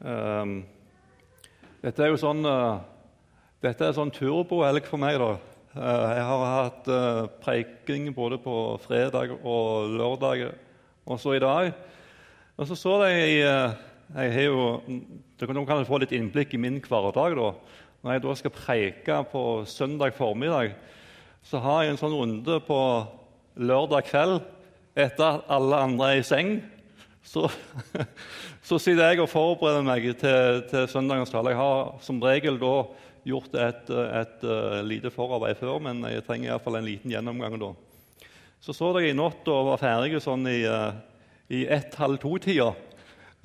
Um, dette er jo sånn uh, Dette er sånn turbohelg for meg. da. Uh, jeg har hatt uh, preiking både på fredag og lørdag, og så i dag. Og så så jeg jeg har jo, Dere kan få litt innblikk i min hverdag. da. Når jeg da skal preike på søndag formiddag, så har jeg en sånn runde på lørdag kveld etter at alle andre er i seng. Så, så sitter jeg og forbereder meg til, til søndagens tale. Jeg har som regel da gjort et, et, et uh, lite forarbeid før, men jeg trenger iallfall en liten gjennomgang da. Så så jeg i natt og var ferdig sånn i, uh, i ett-halv to-tida.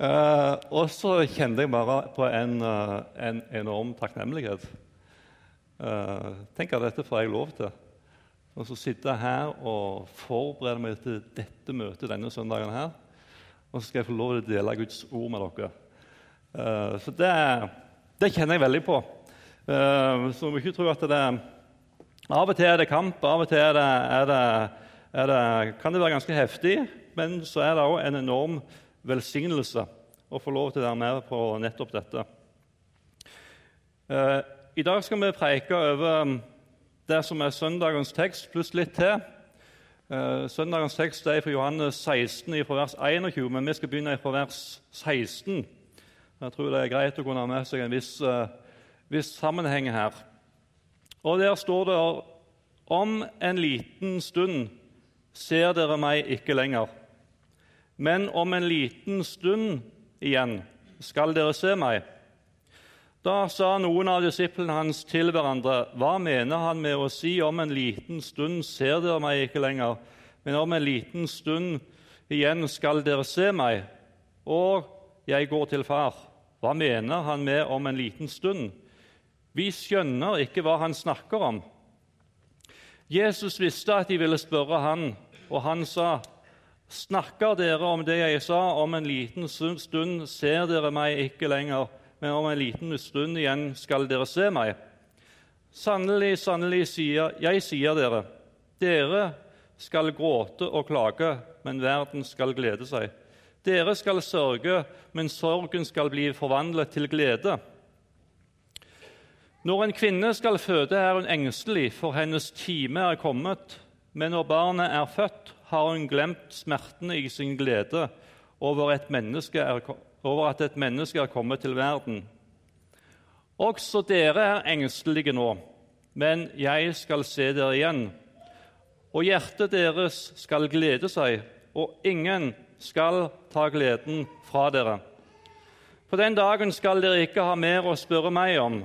Uh, og så kjente jeg bare på en, en enorm takknemlighet. tenk at dette får jeg lov til. Og så sitte her og forberede meg til dette møtet denne søndagen her. Og så skal jeg få lov til å dele Guds ord med dere. Uh, så det, det, kjenner jeg veldig på. Uh, så må ikke tro at det Av og til er det kamp, av og til er det, er det, er det, kan det være ganske heftig. Men så er det òg en enorm velsignelse å få lov til å være med på nettopp dette. Uh, I dag skal vi preike over det som er søndagens tekst, pluss litt til. Uh, søndagens tekst er fra Johannes 16, fra vers 21, men vi skal begynne fra vers 16. Jeg tror det er greit å kunne ha med seg en viss, uh, viss sammenheng her. Og Der står det om en liten stund ser dere meg ikke lenger. Men om en liten stund igjen skal dere se meg. Da sa noen av disiplene hans til hverandre.: Hva mener han med å si om en liten stund ser dere meg ikke lenger, men om en liten stund igjen skal dere se meg, og jeg går til far? Hva mener han med om en liten stund? Vi skjønner ikke hva han snakker om. Jesus visste at de ville spørre han, og han sa, Snakker dere om det jeg sa, om en liten stund ser dere meg ikke lenger, men om en liten stund igjen skal dere se meg. Sannelig, sannelig, sier, jeg sier dere, dere skal gråte og klage, men verden skal glede seg. Dere skal sørge, men sorgen skal bli forvandlet til glede. Når en kvinne skal føde, er hun engstelig, for hennes time er kommet. Men når barnet er født, har hun glemt smertene i sin glede over et menneske er kommet over at et menneske er kommet til verden. Også dere er engstelige nå, men jeg skal se dere igjen. Og hjertet deres skal glede seg, og ingen skal ta gleden fra dere. På den dagen skal dere ikke ha mer å spørre meg om.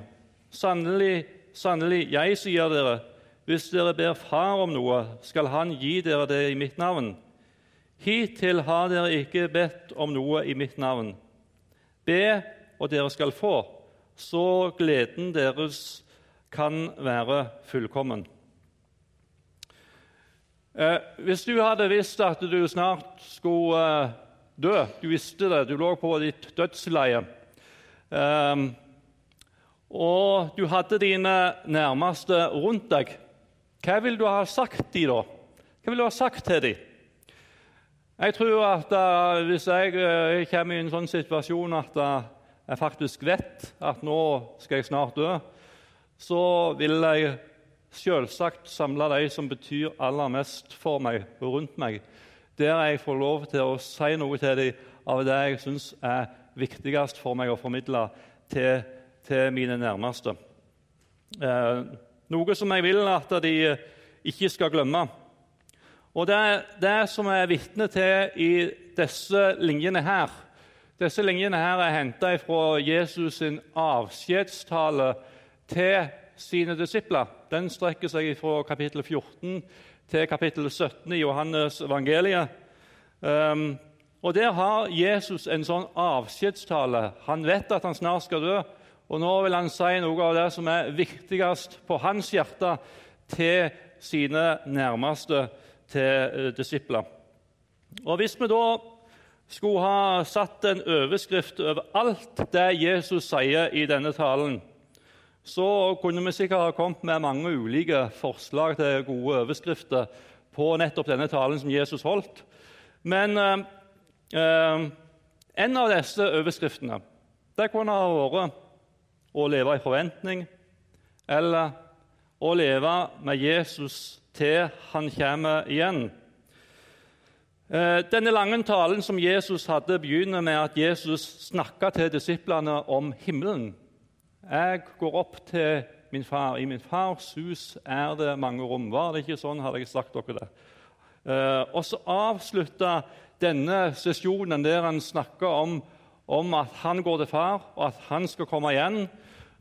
Sannelig, sannelig, jeg sier dere, hvis dere ber Far om noe, skal Han gi dere det i mitt navn. Hittil har dere ikke bedt om noe i mitt navn. Be, og dere skal få, så gleden deres kan være fullkommen. Eh, hvis du hadde visst at du snart skulle eh, dø, du visste det, du lå på ditt dødsleie eh, Og du hadde dine nærmeste rundt deg, hva vil du ha sagt dem da? Hva vil du ha sagt til dem? Jeg tror at uh, hvis jeg uh, kommer i en sånn situasjon at uh, jeg faktisk vet at nå skal jeg snart dø, så vil jeg selvsagt samle de som betyr aller mest for meg og rundt meg, der jeg får lov til å si noe til dem av det jeg syns er viktigst for meg å formidle til, til mine nærmeste. noe som jeg vil at de ikke skal glemme. Og det, det som jeg er vitne til i disse linjene her Disse linjene her er henta fra Jesus' sin avskjedstale til sine disipler. Den strekker seg fra kapittel 14 til kapittel 17 i Johannes evangeliet. Um, og Der har Jesus en sånn avskjedstale. Han vet at han snart skal dø, og nå vil han si noe av det som er viktigst på hans hjerte, til sine nærmeste til eh, disipler. Og Hvis vi da skulle ha satt en overskrift over alt det Jesus sier i denne talen, så kunne vi sikkert ha kommet med mange ulike forslag til gode overskrifter på nettopp denne talen som Jesus holdt. Men eh, eh, en av disse overskriftene Det kunne ha vært å leve i forventning eller å leve med Jesus til han kommer igjen. Eh, denne lange talen som Jesus hadde, begynner med at Jesus snakka til disiplene om himmelen. Jeg går opp til min far. I min fars hus er det mange rom. Var det ikke sånn, hadde jeg sagt dere det. Eh, og så avslutta denne sesjonen der han snakker om, om, at han går til far, og at han skal komme igjen.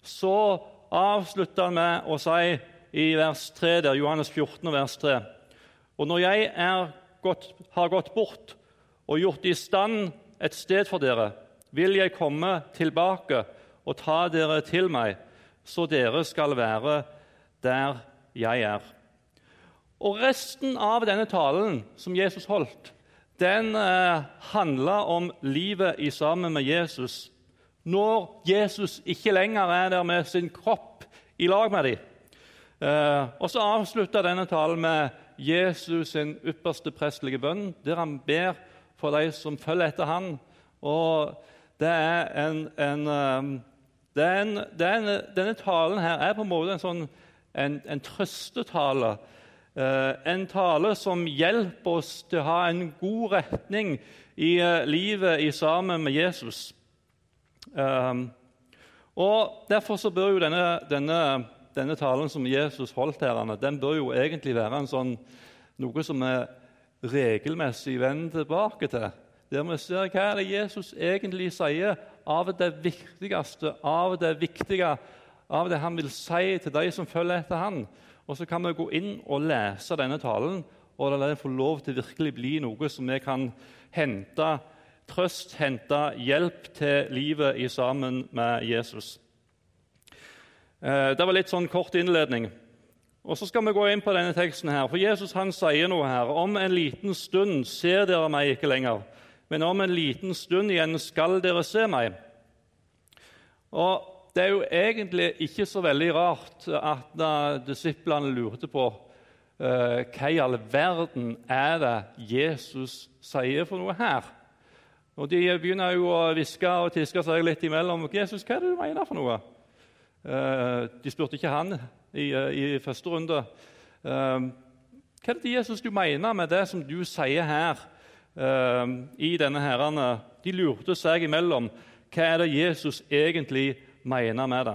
Så avslutter han med å si i vers 3, der, Johannes 14, vers 3 Og når jeg gått, har gått bort og gjort i stand et sted for dere, vil jeg komme tilbake og ta dere til meg, så dere skal være der jeg er. Og Resten av denne talen som Jesus holdt, den eh, handla om livet i sammen med Jesus. Når Jesus ikke lenger er der med sin kropp i lag med dem. Eh, og så avslutta denne talen med Jesus sin ypperste prestelige bønn, der han ber for de som følger etter han. Og det er en, en, eh, det er en, det er en Denne talen her er på en måte en, sånn, en, trøstetale Eh, en tale som hjelper oss til å ha en god retning i livet i sammen med Jesus. Og Derfor så bør jo denne, denne, denne talen som Jesus holdt her, den bør jo egentlig være sånn, noe som vi regelmessig vender tilbake til. Der vi ser hva er det Jesus egentlig sier av det viktigste, av det viktige, av det han vil si til de som følger etter han. Og så kan vi gå inn og lese denne talen, og la den få lov til virkelig bli noe som vi kan hente trøst, hente hjelp til livet i sammen med Jesus. Eh, det var litt sånn kort innledning. Og Så skal vi gå inn på denne teksten. her, for Jesus han sier noe her. Om en liten stund ser dere meg ikke lenger, men om en liten stund igjen skal dere se meg. Og det er jo egentlig ikke så veldig rart at disiplene lurte på uh, hva i all verden er det Jesus sier for noe her. Og De begynner jo å hviske og tiske seg litt imellom. 'Jesus, hva er det du mener for noe?' Uh, de spurte ikke han i, uh, i første runde. Uh, hva er det Jesus du mener med det som du sier her i denne herrene? De lurte seg imellom. Hva er det Jesus egentlig mener med det.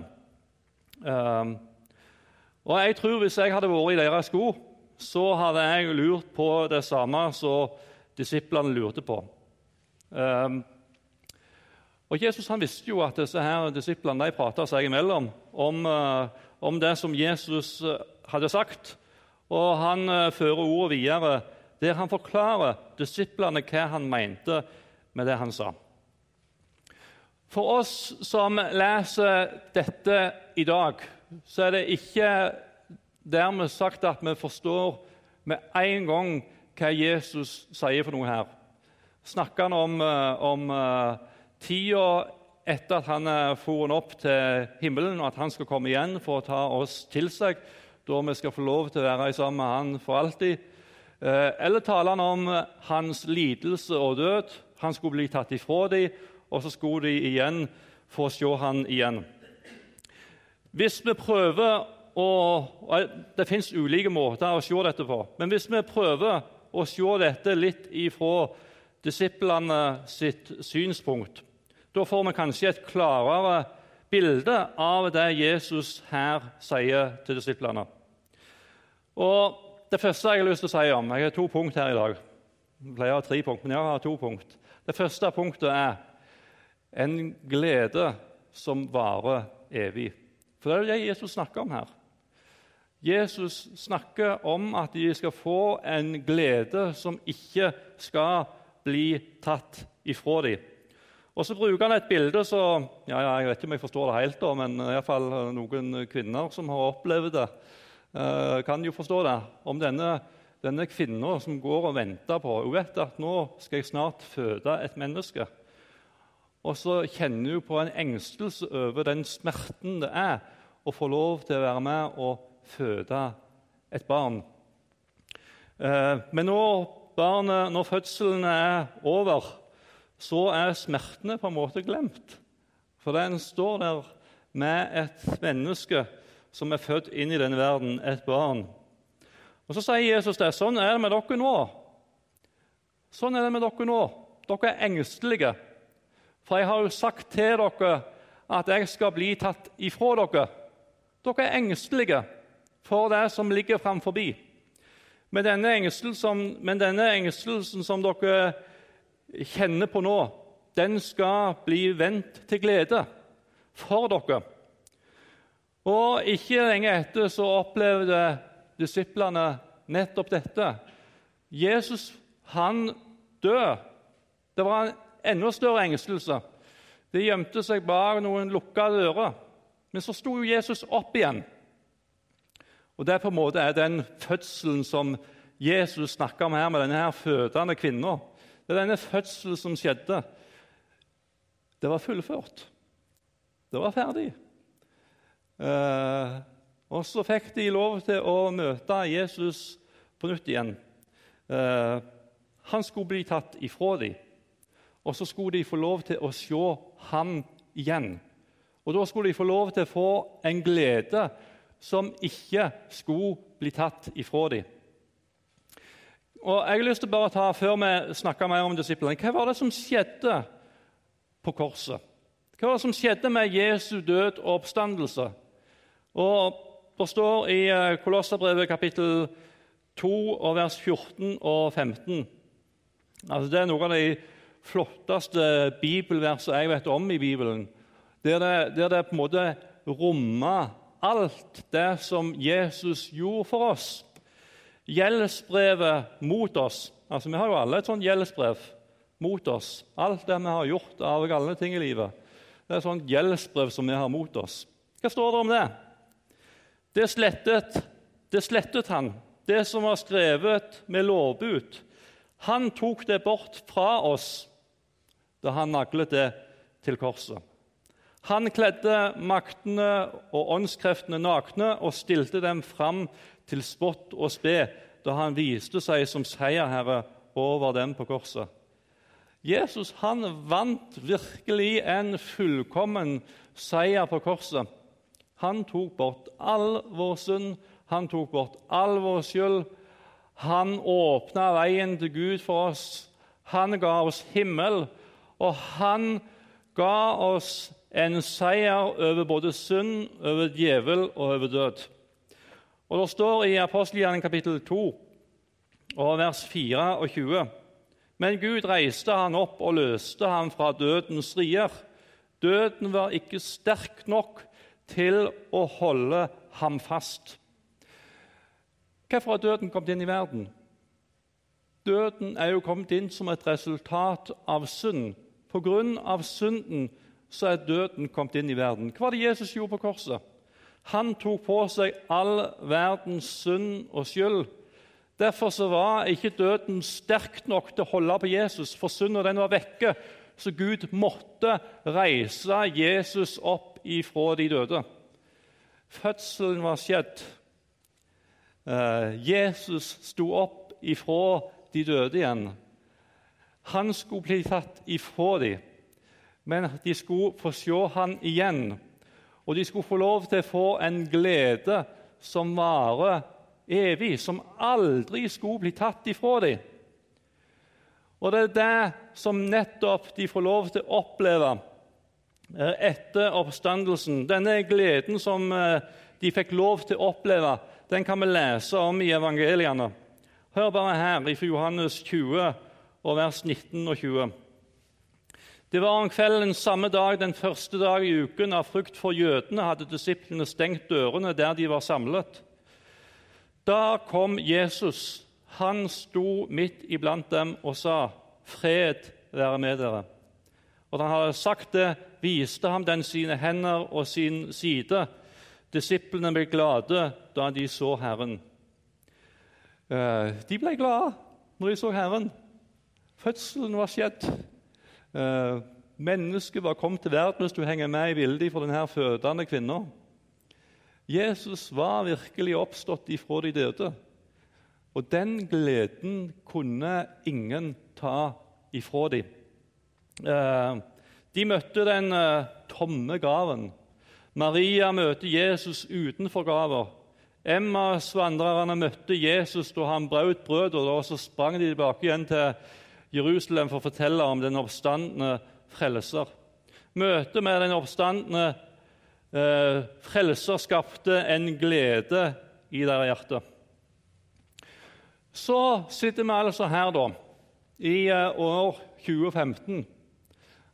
Og jeg tror Hvis jeg hadde vært i deres sko, så hadde jeg lurt på det samme som disiplene lurte på. Og Jesus han visste jo at disse her disiplene de prata seg imellom om, uh, om, det som Jesus uh, hadde sagt. Og han uh, fører ordet videre der han forklarer disiplene hva han mente med det han sa. For oss som leser dette i dag, så er det ikke dermed sagt at vi forstår med en gang hva Jesus sier for noe her. Snakker han om, eh, om tida etter at han er foren opp til himmelen, og at han skal komme igjen for å ta oss til seg, da vi skal få lov til å være sammen med han for alltid? Uh, eller taler han om hans lidelse og død? Han skulle bli tatt ifra dem, og så skulle de igjen få se han igjen. Hvis vi prøver å Det fins ulike måter å se dette på. Men hvis vi prøver å se dette litt ifra disiplene sitt synspunkt, da får vi kanskje et klarere bilde av det Jesus her sier til disiplene. Og Det første jeg har lyst til å si om Jeg har to punkt her i dag. Jeg pleier å ha tre punkt, men jeg har to punkt. Det første punktet er en glede som varer evig. For det er det Jesus snakker om her. Jesus snakker om at de skal få en glede som ikke skal bli tatt ifra dem. Og Så bruker han et bilde så ja, ja, Jeg vet ikke om jeg forstår det helt, da, men iallfall noen kvinner som har opplevd det, uh, kan jo forstå det. Om denne, denne kvinna som går og venter på Hun vet at nå skal jeg snart føde et menneske. Og så kjenner hun på en engstelse over den smerten det er å få lov til å være med og føde et barn. Eh, men når, barnet, når fødselen er over, så er smertene på en måte glemt. For den står der med et menneske som er født inn i denne verden, et barn. Og Så sier Jesus det. Sånn er det med dere nå. Sånn er det med dere nå. Dere er engstelige. For jeg har jo sagt til dere at jeg skal bli tatt ifra dere. Dere er engstelige for det som ligger framfor. Men denne engstelsen, men denne engstelsen som dere kjenner på nå, den skal bli vendt til glede for dere. Og ikke lenge etter så opplevde disiplene nettopp dette. Jesus han død. Det var en enda større engstelse. Det gjemte seg bak noen lukka dører. Men så sto jo Jesus opp igjen. Og Det er på en måte den fødselen som Jesus snakker om her med denne her fødende kvinna. Det er denne fødselen som skjedde. Det var fullført. Det var ferdig. Eh, og så fikk de lov til å møte Jesus på nytt igjen. Eh, han skulle bli tatt ifra dem. Og så skulle de få lov til å se ham igjen. Og Da skulle de få lov til å få en glede som ikke skulle bli tatt ifra dem. Og jeg har lyst til å bare ta, Før vi snakker mer om disiplene, hva var det som skjedde på korset? Hva var det som skjedde med Jesu død og oppstandelse? Og Det står i eh, Kolosserbrevet kapittel 2 og vers 14 og 15 altså Det er noen av de flotteste bibelversene jeg vet om i Bibelen. Der det, der det på en måte rommer alt det som Jesus gjorde for oss. Gjeldsbrevet mot oss. Altså, Vi har jo alle et sånt gjeldsbrev mot oss. Alt det vi har gjort av alle ting i livet. Det er et sånt gjeldsbrev som vi har mot oss. Hva står det om det? Det slettet, det slettet han, det som var skrevet med lovbud. Han tok det bort fra oss da han naglet det til korset. Han kledde maktene og åndskreftene nakne og stilte dem fram til spott og spe da han viste seg som seierherre over dem på korset. Jesus han vant virkelig en fullkommen seier på korset. Han tok bort all vår synd, han tok bort all vår skyld. Han åpna veien til Gud for oss. Han ga oss himmel og han ga oss en seier over både synd, over djevel og over død. Og Det står i Apostelgjerningen kapittel 2 og vers 24 Men Gud reiste han opp og løste ham fra dødens rier. Døden var ikke sterk nok til å holde ham fast. Hvorfor har døden kommet inn i verden? Døden er jo kommet inn som et resultat av synd. På grunn av synden så er døden kommet inn i verden. Hva var det Jesus gjorde på korset? Han tok på seg all verdens synd og skyld. Derfor var ikke døden sterk nok til å holde på Jesus, for synda var vekke. Så Gud måtte reise Jesus opp ifra de døde. Fødselen var skjedd. Eh, Jesus sto opp ifra de døde igjen. Han skulle bli tatt ifra dem, men de skulle få se han igjen. Og de skulle få lov til å få en glede som varer evig, som aldri skulle bli tatt ifra dem. Og det er det som nettopp de får lov til å oppleve eh, etter oppstandelsen. Denne gleden som eh, de fikk lov til å oppleve, den kan vi lese om i evangeliene. Hør bare her fra Johannes 20, og vers 19 og 20. Det var om kvelden samme dag, den første dag i uken, av frykt for jødene hadde disiplene stengt dørene der de var samlet. Da kom Jesus. Han sto midt iblant dem og sa, 'Fred være med dere.' Og da han hadde sagt det, viste ham den sine hender og sin side. Disiplene ble glade da de så Herren. Eh, de ble glade når de så Herren. Fødselen var skjedd. Eh, mennesket var kommet til verden, hvis du henger med i bildet for denne fødende kvinna. Jesus var virkelig oppstått ifra de døde. Og den gleden kunne ingen ta ifra dem. Eh, De møtte den uh, tomme graven. Maria møter Jesus utenfor grava. Emmas-vandrerne møtte Jesus da han brøt brødet, og så sprang de tilbake igjen til Jerusalem for å fortelle om den oppstandende frelser. Møtet med den oppstandende eh, frelser skapte en glede i deres hjerte. Så sitter vi altså her, da, i eh, år 2015.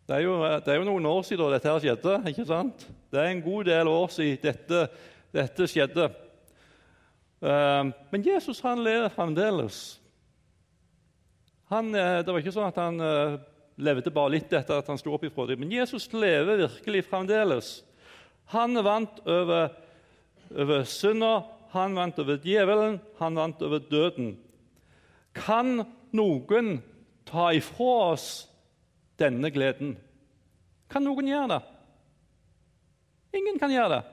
Det er, jo, det er, jo, noen år siden dette her skjedde. ikke sant? Det er en god del år siden dette, dette skjedde. Uh, men Jesus han lever fremdeles. Han, uh, det var ikke sånn at han uh, levde bare litt etter at han sto opp ifra dem. Men Jesus lever virkelig fremdeles. Han vant over, over synda, han vant over djevelen, han vant over døden. Kan noen ta ifra oss denne gleden? Kan noen gjøre det? Ingen kan gjøre det.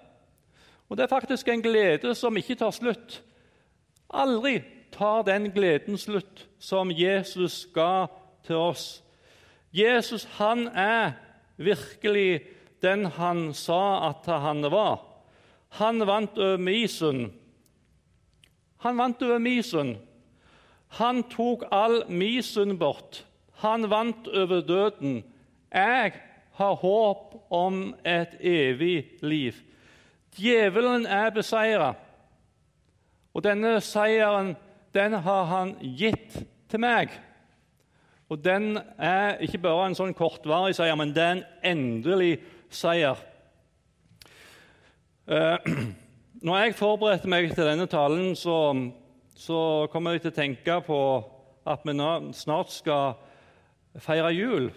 Og Det er faktisk en glede som ikke tar slutt. Aldri tar den gleden slutt som Jesus ga til oss. Jesus han er virkelig den han sa at han var. Han vant over misen. Han vant over misen. Han tok all misen bort. Han vant over døden. Jeg har håp om et evig liv. Djevelen er beseira, og denne seieren den har han gitt til meg. Og den er ikke bare en sånn kortvarig seier, men det er en endelig seier. Eh, når jeg forberedte meg til denne talen, så, så kom jeg til å tenke på at vi snart skal feire jul.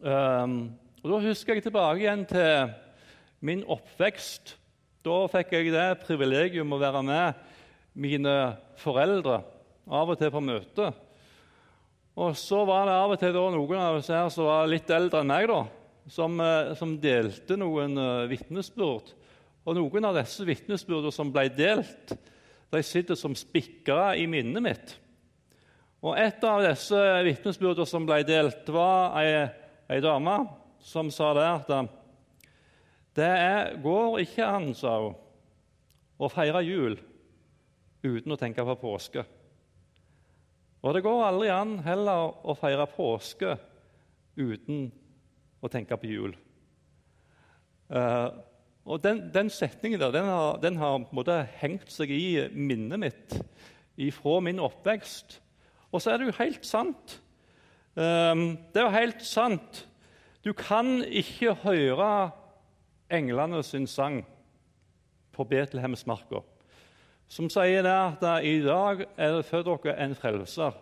Um, og Da husker jeg tilbake igjen til min oppvekst. Da fikk jeg det privilegium å være med mine foreldre av og til på møte. Og så var det av og til noen av oss her som var litt eldre enn meg, da, som, eh, som delte noen uh, vitnesbyrd. Og noen av disse vitnesbyrdene som ble delt, de sitter som spikra i minnet mitt. Og Et av disse vitnesbyrdene som ble delt, var ei, ei dame som sa det at det er, går ikke an, sa hun, å feire jul uten å tenke på påske. Og det går aldri an heller å feire påske uten å tenke på jul. Uh, og Den, den setningen der, den har, den har hengt seg i minnet mitt fra min oppvekst. Og så er det jo helt sant. Um, det er jo helt sant. Du kan ikke høre englene sin sang på Betlehemsmarka, som sier det at i dag er det for dere en frelser,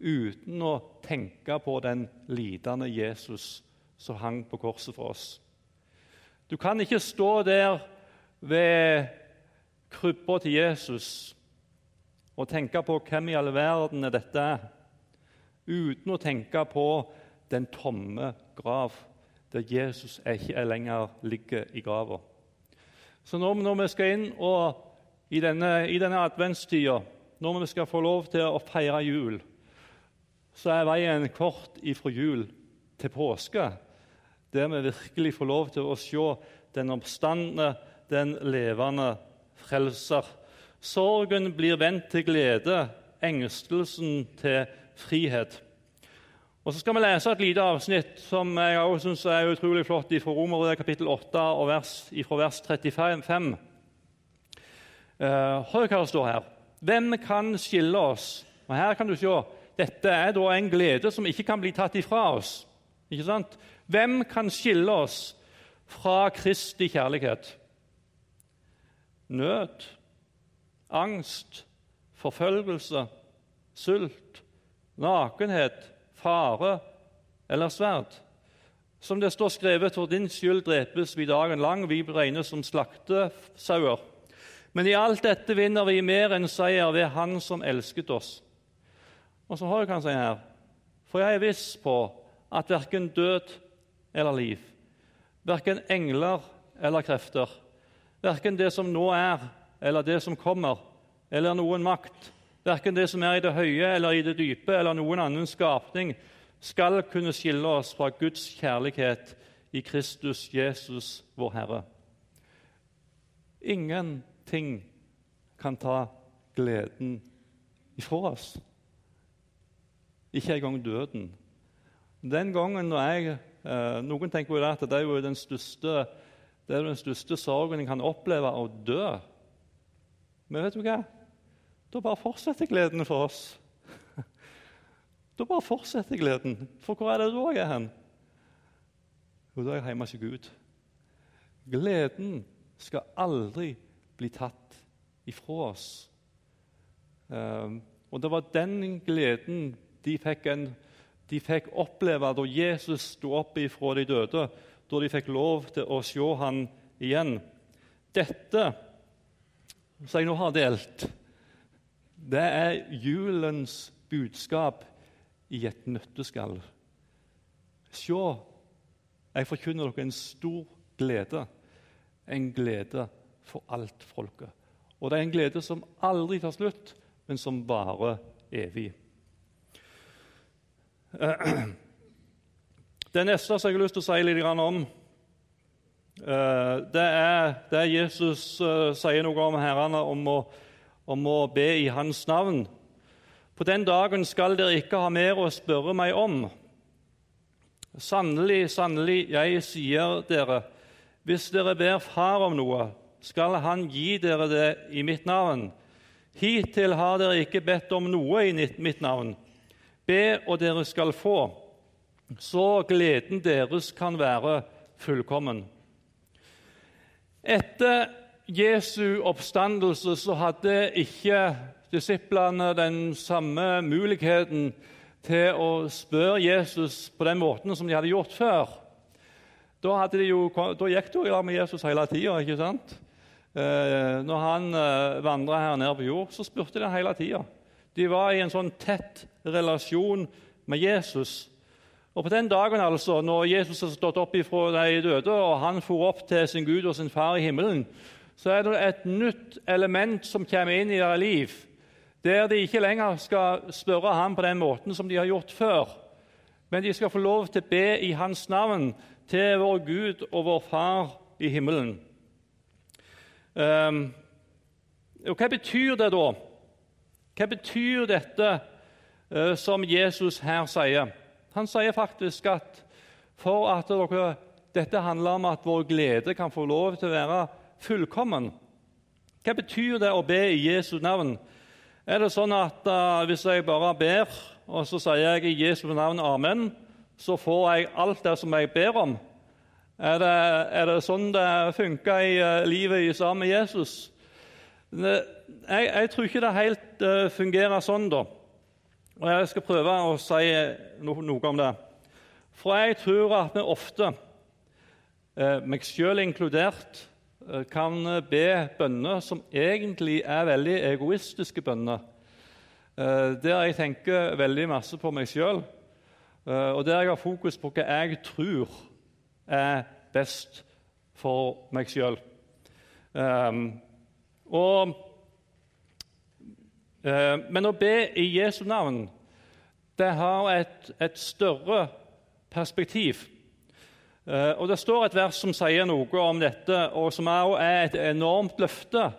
uten å tenke på den lidende Jesus som hang på korset for oss. Du kan ikke stå der ved krybba til Jesus og tenke på hvem i all verden er dette uten å tenke på den tomme grav, der Jesus ikke lenger ligger i grava. Så når, vi skal inn og, i denne, i denne adventstida, når vi skal få lov til å feire jul, så er veien kort ifra jul til påske, der vi virkelig får lov til å se den oppstandende, den levende frelser. Sorgen blir vendt til glede, engstelsen til frihet. Og Så skal vi lese et lite avsnitt som jeg også synes er utrolig flott fra Romerbrevet kapittel 8, og vers, fra vers 35. Uh, hør hva det står her. Hvem kan skille oss? Og Her kan du se dette er da en glede som ikke kan bli tatt ifra oss. Ikke sant? Hvem kan skille oss fra Kristi kjærlighet? Nød, angst, forfølgelse, sult, nakenhet fare eller sverd. Som det står skrevet, for din skyld drepes vi dagen lang, vi regnes som slaktesauer. Men i alt dette vinner vi mer enn seier ved Han som elsket oss. Og så har jeg si her, for jeg er viss på at verken død eller liv, verken engler eller krefter, verken det som nå er, eller det som kommer, eller noen makt, verken det som er i det høye eller i det dype, eller noen annen skapning, skal kunne skille oss fra Guds kjærlighet i Kristus Jesus, vår Herre. Ingenting kan ta gleden ifra oss. Ikke engang døden. Den gangen når jeg, eh, Noen tenker jo at det er jo den største, det er den største sorgen en kan oppleve, å dø. Men vet du hva? Da bare fortsetter gleden for oss. Da bare fortsetter gleden. For hvor er det da jeg er hen? Jo, da er jeg hjemme hos Gud. Gleden skal aldri bli tatt ifra oss. Um, og Det var den gleden de fikk, en, de fikk oppleve da Jesus sto opp ifra de døde, da de fikk lov til å se han igjen. Dette som jeg nå har delt, det er julens budskap i et nøtteskall. Se, jeg forkynner dere en stor glede, en glede for alt folket. Og det er en glede som aldri tar slutt, men som varer evig. Det neste som jeg har lyst til å si litt om, eh, det er det Jesus eh, sier noe om herrene, om å, om å be i Hans navn. På den dagen skal dere ikke ha mer å spørre meg om. Sannelig, sannelig, jeg sier dere, hvis dere ber Far om noe, skal Han gi dere det i mitt navn. Hittil har dere ikke bedt om noe i mitt navn. Be, og dere skal få, så gleden deres kan være fullkommen. Etter Jesu oppstandelse så hadde ikke disiplene den samme muligheten til å spørre Jesus på den måten som de hadde gjort før. Da, jo, da gikk de jo i med Jesus hele tida. Eh, når han eh, vandra her nede på jord, så spurte de hele tida. De var i en sånn tett relasjon med Jesus. Og På den dagen altså, når Jesus har stått opp ifra de døde og han for opp til sin Gud og sin far i himmelen, så er det et nytt element som kommer inn i deres liv der de ikke lenger skal spørre ham på den måten som de har gjort før, men de skal få lov til å be i hans navn til vår Gud og vår Far i himmelen. Um, og Hva betyr det da? Hva betyr dette uh, som Jesus her sier? Han sier faktisk at for at dere, dette handler om at vår glede kan få lov til å være fullkommen. Hva betyr det å be i Jesu navn? Er det sånn at uh, hvis jeg bare ber, og så sier jeg i Jesu navn amen, så får jeg alt det som jeg ber om? Er det, er det sånn det funker i uh, livet sammen med Jesus? Jeg, jeg, tror ikke det helt uh, fungerer sånn, da. Og jeg skal prøve å si no, noe om det. For jeg tror at vi ofte, meg sjøl inkludert, Eh, kan be bønner som egentlig er veldig egoistiske bønner. Eh, der jeg tenker veldig masse på meg sjøl, eh, og der jeg har fokus på hva jeg tror er best for meg sjøl. Men å be i Jesu navn det har et, et større perspektiv. Uh, og Det står et vers som sier noe om dette, og som også er et enormt løfte.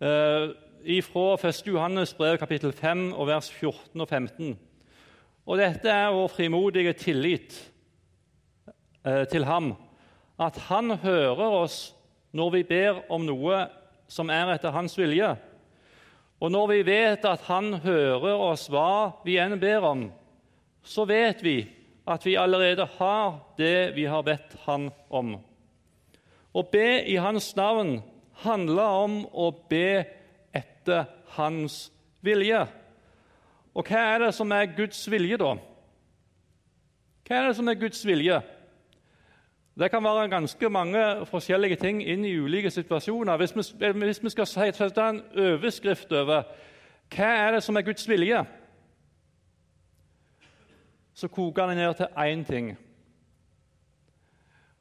Uh, fra 1. Johannes brev kapittel 5 og vers 14 og 15. Og Dette er vår frimodige tillit til ham. At han hører oss når vi ber om noe som er etter hans vilje. Og når vi vet at han hører oss hva vi enn ber om, så vet vi at vi allerede har det vi har bedt Han om. Å be i Hans navn handler om å be etter Hans vilje. Og hva er det som er Guds vilje, da? Hva er det som er Guds vilje? Det kan være ganske mange forskjellige ting inn i ulike situasjoner. Hvis vi, hvis vi skal sette en overskrift over hva er det som er Guds vilje, så koker det ned til én ting.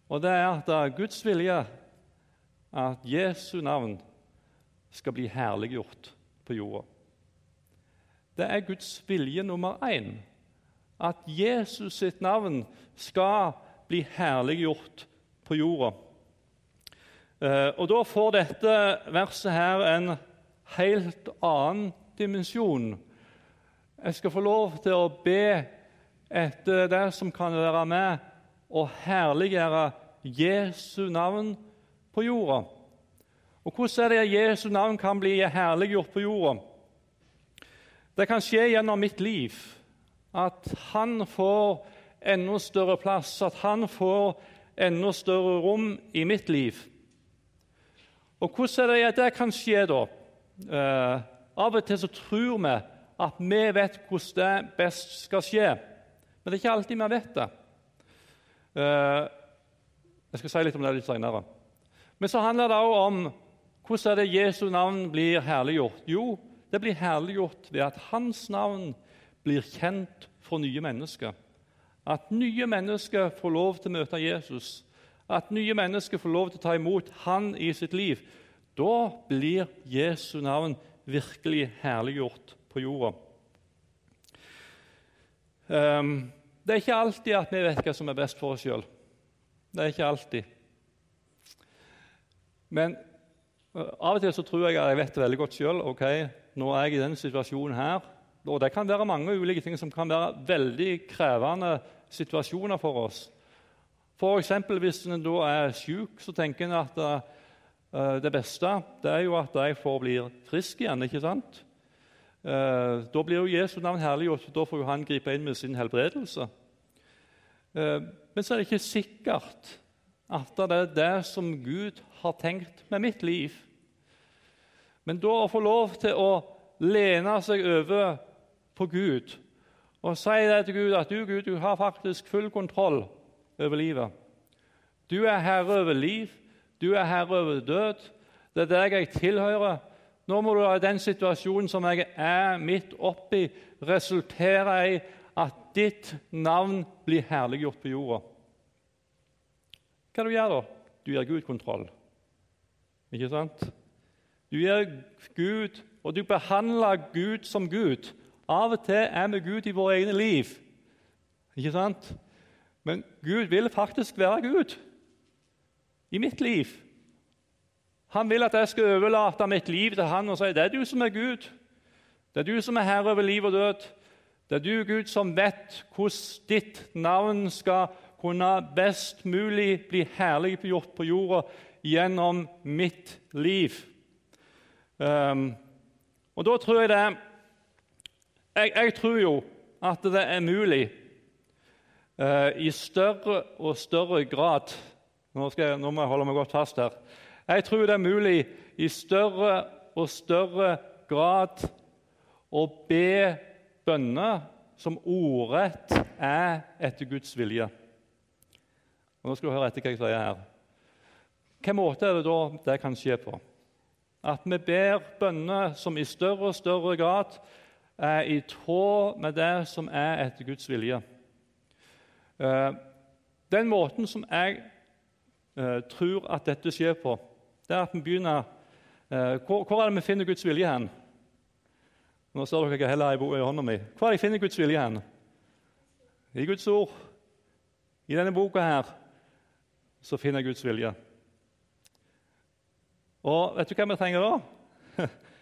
Og det er at det er Guds vilje at Jesu navn skal bli herliggjort på jorda. Det er Guds vilje nummer én at Jesus sitt navn skal bli herliggjort på jorda. Eh, og Da får dette verset her en helt annen dimensjon. Jeg skal få lov til å be etter det som kan være med og herliggjøre Jesu navn på jorda. Og Hvordan er det at Jesu navn kan bli herliggjort på jorda? Det kan skje gjennom mitt liv. At han får enda større plass, at han får enda større rom i mitt liv. Og Hvordan er det at det kan skje, da? Eh, av og til så tror vi at vi vet hvordan det best skal skje. Men det er ikke alltid vi vet det. Eh, jeg skal si litt om det litt senere. Men så handler det òg om hvordan er det Jesu navn blir herliggjort. Jo, det blir herliggjort ved at hans navn blir kjent for nye mennesker. At nye mennesker får lov til å møte Jesus, at nye mennesker får lov til å ta imot han i sitt liv. Da blir Jesu navn virkelig herliggjort på jorda. Um, det er ikke alltid at vi vet hva som er best for oss sjøl. Det er ikke alltid. Men uh, av og til så tror jeg at jeg vet det veldig godt sjøl. Okay, nå er jeg i denne situasjonen her. Og det kan være mange ulike ting som kan være veldig krevende situasjoner for oss. F.eks. hvis en da er syk, så tenker en at uh, det beste det er jo at jeg får bli frisk igjen. ikke sant? Uh, da blir jo Jesu navn herliggjort, da får jo han gripe inn med sin helbredelse. Uh, men så er det ikke sikkert at det er det som Gud har tenkt med mitt liv. Men da å få lov til å lene seg over på Gud og si det til Gud at du, Gud, du har faktisk full kontroll over livet. Du er herre over liv, du er herre over død. Det er deg jeg tilhører. Nå må du la den situasjonen som jeg er midt oppi, resultere i at ditt navn blir herliggjort på jorda. Hva du gjør du da? Du gir Gud kontroll. Ikke sant? Du gir Gud, og du behandler Gud som Gud. Av og til er vi Gud i våre egne liv. Ikke sant? Men Gud vil faktisk være Gud i mitt liv. Han vil at jeg skal overlate mitt liv til han og si det er du som er Gud. Det er du som er herre over liv og død. Det er du, Gud, som vet hvordan ditt navn skal kunne best mulig bli herliggjort på jorda gjennom mitt liv. Um, og da tror jeg det Jeg, jeg tror jo at det er mulig uh, i større og større grad nå, jeg, nå må jeg holde meg godt fast her jeg tror det er mulig i større og større grad å be bønner som ordrett er etter Guds vilje. Og nå skal du høre etter hva jeg sier her. Hvilken måte er det da det kan skje på? At vi ber bønner som i større og større grad er i tråd med det som er etter Guds vilje. Eh, den måten som jeg eh, tror at dette skjer på, det er at vi begynner eh, hvor, er det vi finner Guds vilje hen? Nå ser dere ikke heller i hånda mi. Hvor er det jeg finner Guds vilje hen? I Guds ord. I denne boka her så finner jeg Guds vilje. Og vet du hva vi trenger da?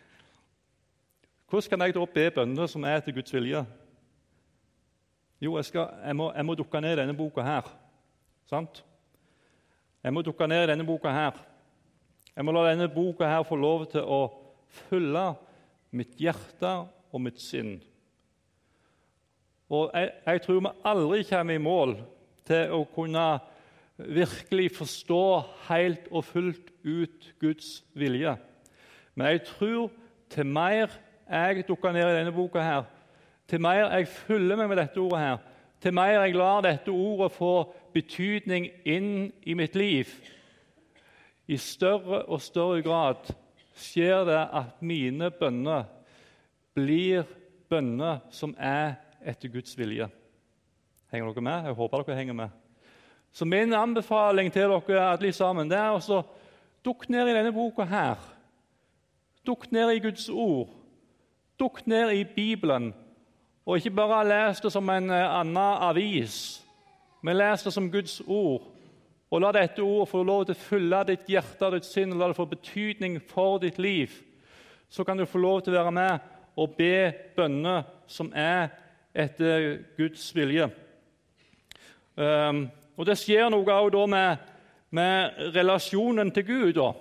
Hvordan kan jeg da be bønner som er til Guds vilje? Jo, jeg, skal, jeg, må, jeg må dukke ned i denne boka her. Sant? Jeg må dukke ned i denne boka her. Jeg må la denne boka her få lov til å fylle mitt hjerte og mitt sinn. Og jeg, jeg tror vi aldri kommer i mål til å kunne virkelig forstå helt og fullt ut Guds vilje. Men jeg tror til mer jeg dukker ned i denne boka, her, til mer jeg fyller meg med dette ordet, her, til mer jeg lar dette ordet få betydning inn i mitt liv, i større og større grad skjer det at mine bønner blir bønner som er etter Guds vilje. Henger dere med? Jeg håper dere henger med. Så min anbefaling til dere alle sammen det er å dukke ned i denne boka her. Dukk ned i Guds ord. Dukk ned i Bibelen Og ikke bare les det som en eh, annen avis, men les det som Guds ord. Og la dette ordet få lov til å fylle ditt hjerte og ditt sinn, og la det få betydning for ditt liv. Så kan du få lov til å være med og be bønner som er etter Guds vilje. Um, og Det skjer noe også med, med, relasjonen til Gud. Da.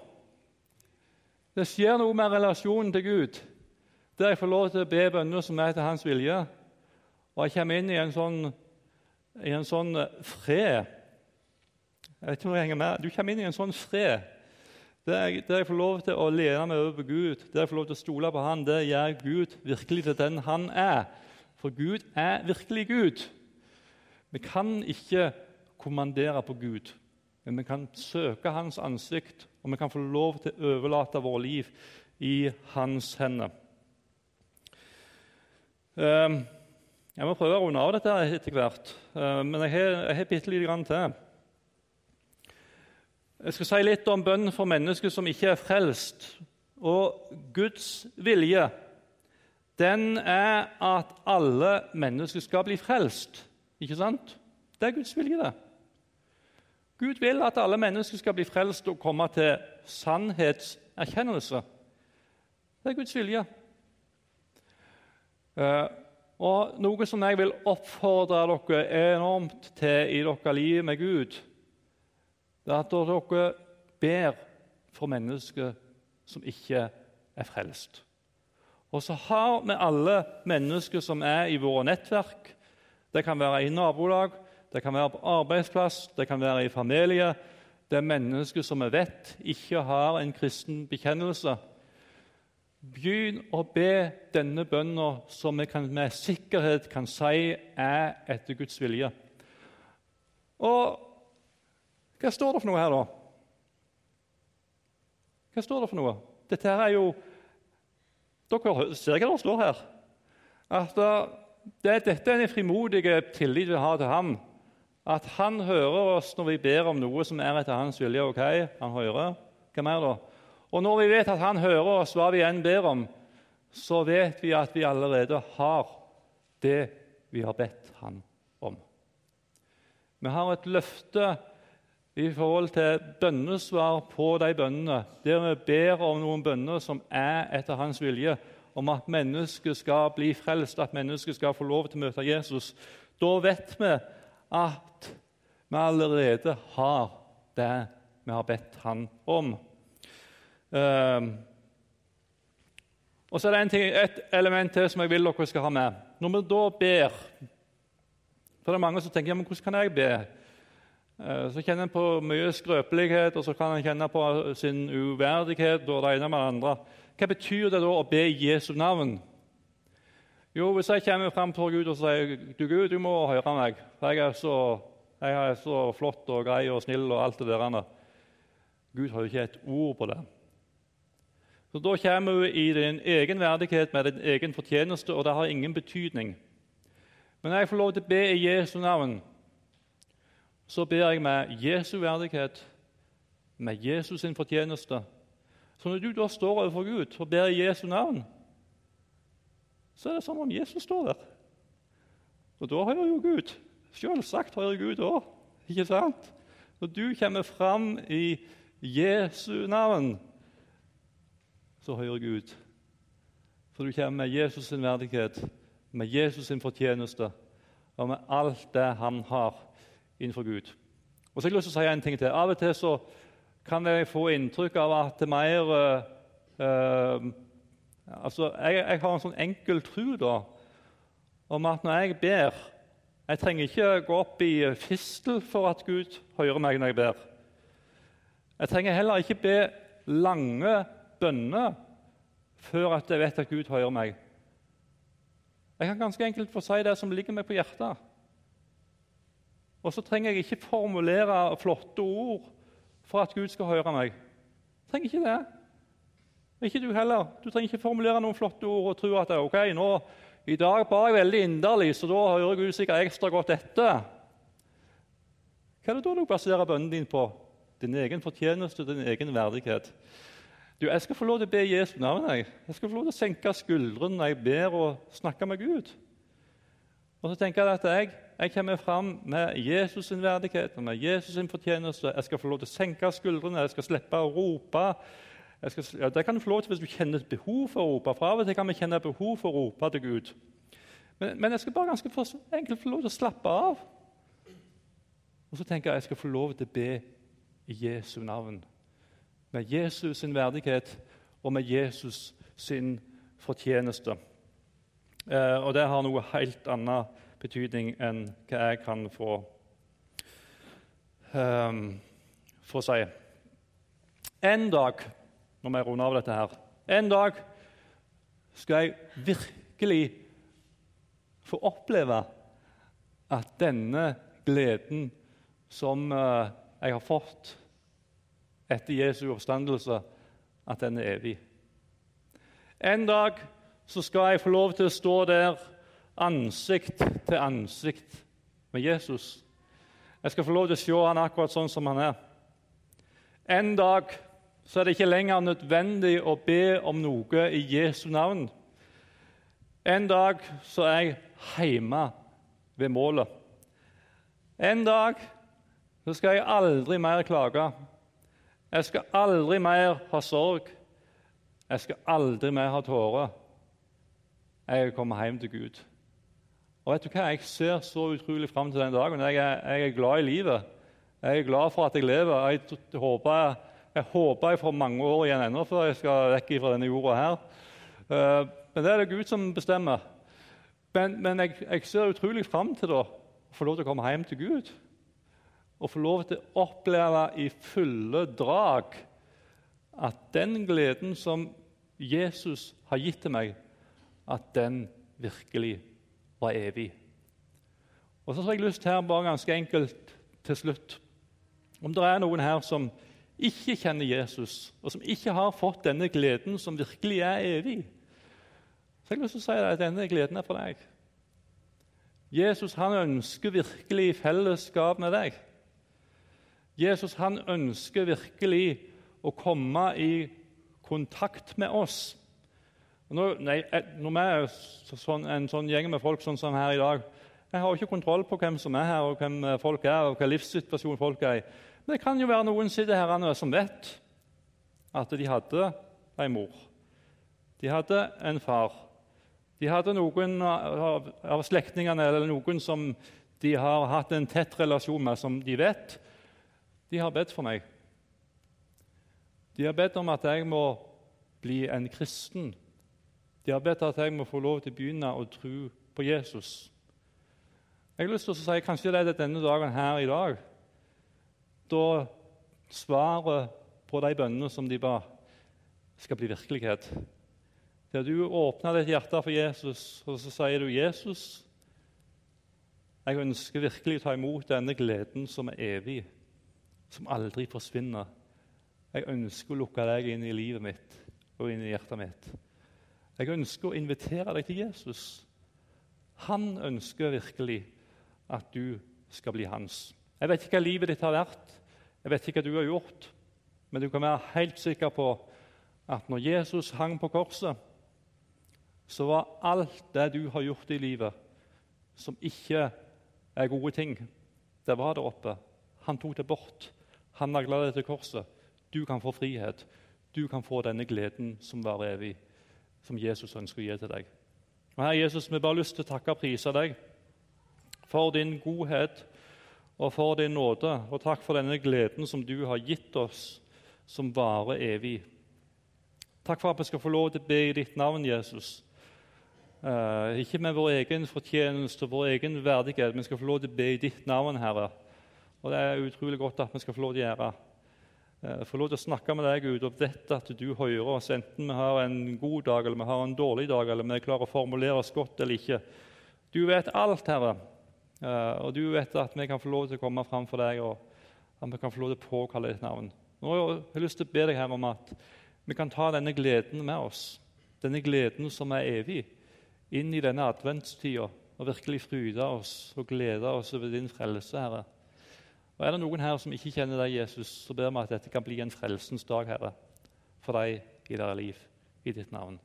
Det skjer noe med relasjonen til Gud, der jeg får lov til å be bønner som er etter Hans vilje. Og jeg kommer inn i en sånn, i en sånn fred. Jeg vet ikke om jeg henger med. Du kommer inn i en sånn fred der jeg, der jeg, får lov til å lene meg over på Gud, der jeg får lov til å stole på Han, det gjør Gud virkelig til den Han er. For Gud er virkelig Gud. Vi kan ikke kommandere på Gud, men vi kan søke Hans ansikt, og vi kan få lov til å overlate vårt liv i Hans hender. Ehm, jeg må prøve å runde av dette etter hvert, ehm, men jeg har, jeg har bitte lite grann til. Jeg skal si litt om bønn for mennesker som ikke er frelst. Og Guds vilje den er at alle mennesker skal bli frelst. Ikke sant? Det er Guds vilje, det. Gud vil at alle mennesker skal bli frelst og komme til sannhetserkjennelse. Det er Guds vilje. Eh, og Noe som jeg vil oppfordre dere enormt til i deres liv med Gud, det er at dere ber for mennesker som ikke er frelst. Og så har vi alle mennesker som er i våre nettverk. Det kan være i nabolag, det kan være på arbeidsplass, det kan være i familie. Det er mennesker som vi vet ikke har en kristen bekjennelse. Begynn å be denne bønna som vi kan, med sikkerhet kan si er etter Guds vilje. Og hva står det for noe her, da? Hva står det for noe? Dette her er jo Dere ser hva det står her. At det, dette er en frimodig tillit vi har til ham. At han hører oss når vi ber om noe som er etter hans vilje. ok? Han hører. Hva mer, da? Og når vi vet at han hører oss hva vi enn ber om, så vet vi at vi allerede har det vi har bedt han om. Vi har et løfte i forhold til bønnesvar på de bønnene, der vi ber om noen bønner som er etter hans vilje, om at mennesket skal bli frelst, at mennesket skal få lov til å møte Jesus, da vet vi at vi allerede har det vi har bedt han om. Um, og så er det ting, et element til som jeg vil dere skal ha med. Når vi da ber For det er mange som tenker ja, men hvordan kan jeg be? Eh, så kjenner en på mye skrøpelighet, og så kan en kjenne på sin uverdighet. og det ene med det andre. Hva betyr det da å be i Jesu navn? Jo, Hvis jeg kommer fram til Gud og sier du Gud, du må høre meg, for jeg er så, jeg er så flott og grei og snill og alt det der Gud har jo ikke et ord på det. Så Da kommer du i din egen verdighet med din egen fortjeneste, og det har ingen betydning. Men når jeg får lov til å be i Jesu navn så ber jeg med Jesu verdighet, med Jesus sin fortjeneste. Så når du da står overfor Gud og ber i Jesu navn, så er det som om Jesus står der. Og da hører jo Gud. Selvsagt hører Gud òg, ikke sant? Når du kommer fram i Jesu navn, så hører Gud. For du kommer med Jesus sin verdighet, med Jesus sin fortjeneste og med alt det han har innenfor Gud. Og så har jeg lyst til å si en ting til. Av og til så kan jeg få inntrykk av at det er mer uh, altså jeg, jeg, har en sånn enkel tro da, om at når jeg ber Jeg trenger ikke gå opp i fistel for at Gud hører meg når jeg ber. Jeg trenger heller ikke be lange bønner før at jeg vet at Gud hører meg. Jeg kan ganske enkelt få si det som ligger meg på hjertet. Og så trenger jeg ikke formulere flotte ord for at Gud skal høre meg. Jeg trenger ikke det. Ikke du heller. Du trenger ikke formulere noen flotte ord og tro at ok, nå, i dag ba jeg veldig inderlig, så da hører Gud sikkert ekstra godt etter. Hva er det da du baserer bønnen din på? Din egen fortjeneste, din egen verdighet. Du, Jeg skal få lov til å be Jesu navn. Jeg. jeg skal få lov til å senke skuldrene når jeg ber og snakker med Gud. Og så tenker jeg at jeg, jeg kommer fram med Jesus' sin verdighet og med Jesus' sin fortjeneste. Jeg skal få lov til å senke skuldrene, jeg skal slippe å rope. Skal, ja, det kan du få lov til hvis du kjenner et behov for å rope. For av og til kan vi kjenne behov for å rope til Gud. Men, men jeg skal bare ganske for, enkelt få lov til å slappe av. Og så tenker jeg at jeg skal få lov til å be i Jesu navn. Med Jesus sin verdighet og med Jesus sin fortjeneste. Eh, og det har noe helt annen betydning enn hva jeg kan få, um, få si. En dag, når vi runder av dette her, en dag skal jeg virkelig få oppleve at denne gleden som uh, jeg har fått etter Jesu oppstandelse, at den er evig. En dag så skal jeg få lov til å stå der ansikt til ansikt med Jesus. Jeg skal få lov til å se han akkurat sånn som han er. En dag så er det ikke lenger nødvendig å be om noe i Jesu navn. En dag så er jeg hjemme ved målet. En dag så skal jeg aldri mer klage. Jeg skal aldri mer ha sorg. Jeg skal aldri mer ha tårer jeg kommer hjem til Gud. Og vet du hva? Jeg ser så utrolig fram til den dagen. Jeg er, jeg er, glad i livet. Jeg er glad for at jeg lever. Jeg, jeg, håper, jeg håper jeg får mange år igjen ennå før jeg skal vekk fra denne jorda her. Uh, men det er det Gud som bestemmer. Men, men jeg, ser utrolig fram til da, å få lov til å komme hjem til Gud. Og få lov til å oppleve i fulle drag at den gleden som Jesus har gitt til meg, at den virkelig var evig. Og så har jeg lyst her bare ganske enkelt til slutt Om det er noen her som ikke kjenner Jesus, og som ikke har fått denne gleden som virkelig er evig, så har jeg lyst til å si at denne gleden er for deg. Jesus han ønsker virkelig fellesskap med deg. Jesus han ønsker virkelig å komme i kontakt med oss. Når, nei, når vi er sånn, en sånn gjeng med folk sånn som her i dag Jeg har ikke kontroll på hvem som er her, og hvem eh, folk er, og hva livssituasjon folk er i. Men det kan jo være noen sitter her som vet at de hadde en mor. De hadde en far. De hadde noen av, av slektningene eller noen som de har hatt en tett relasjon med, som de vet. De har bedt for meg. De har bedt om at jeg må bli en kristen de har bedt at jeg må få lov til å begynne å tro på Jesus. Jeg har lyst til å si kanskje det er denne dagen her i dag da svaret på de bønnene som de ba, skal bli virkelighet. Der du åpner ditt hjerte for Jesus, og så sier du, 'Jesus, jeg ønsker virkelig å ta imot denne gleden som er evig, som aldri forsvinner.' 'Jeg ønsker å lukke deg inn i livet mitt og inn i hjertet mitt.' Jeg ønsker å invitere deg til Jesus. Han ønsker virkelig at du skal bli hans. Jeg vet ikke hva livet ditt har vært, jeg vet ikke hva du har gjort, men du kan være helt sikker på at når Jesus hang på korset, så var alt det du har gjort i livet, som ikke er gode ting, det var der oppe. Han tok det bort. Han nagla deg til korset. Du kan få frihet. Du kan få denne gleden som varer evig som Jesus ønsker å gi til deg. Og Herre Jesus, vi bare har lyst til å takke og prise deg for din godhet og for din nåde. Og takk for denne gleden som du har gitt oss, som varer evig. Takk for at vi skal få lov til å be i ditt navn, Jesus. Uh, ikke med vår egen fortjeneste og vår egen verdighet, men skal få lov til å be i ditt navn, Herre. Og Det er utrolig godt at vi skal få lov til å gjøre. Eh, få lov til å snakke med deg, Gud, og vite at du hører oss, enten vi har en god dag eller vi har en dårlig dag, eller vi klarer å formulere oss godt eller ikke. Du vet alt, Herre, eh, og du vet at vi kan få lov til å komme fram for deg, og at vi kan få lov til å påkalle ditt navn. Nå har jeg lyst til å be deg her om at vi kan ta denne gleden med oss, denne gleden som er evig, inn i denne adventstida og virkelig fryde oss og glede oss over din frelse, Herre. Og Er det noen her som ikke kjenner deg, Jesus, så ber vi at dette kan bli en frelsens dag, Herre, for deg i deres liv, i ditt navn.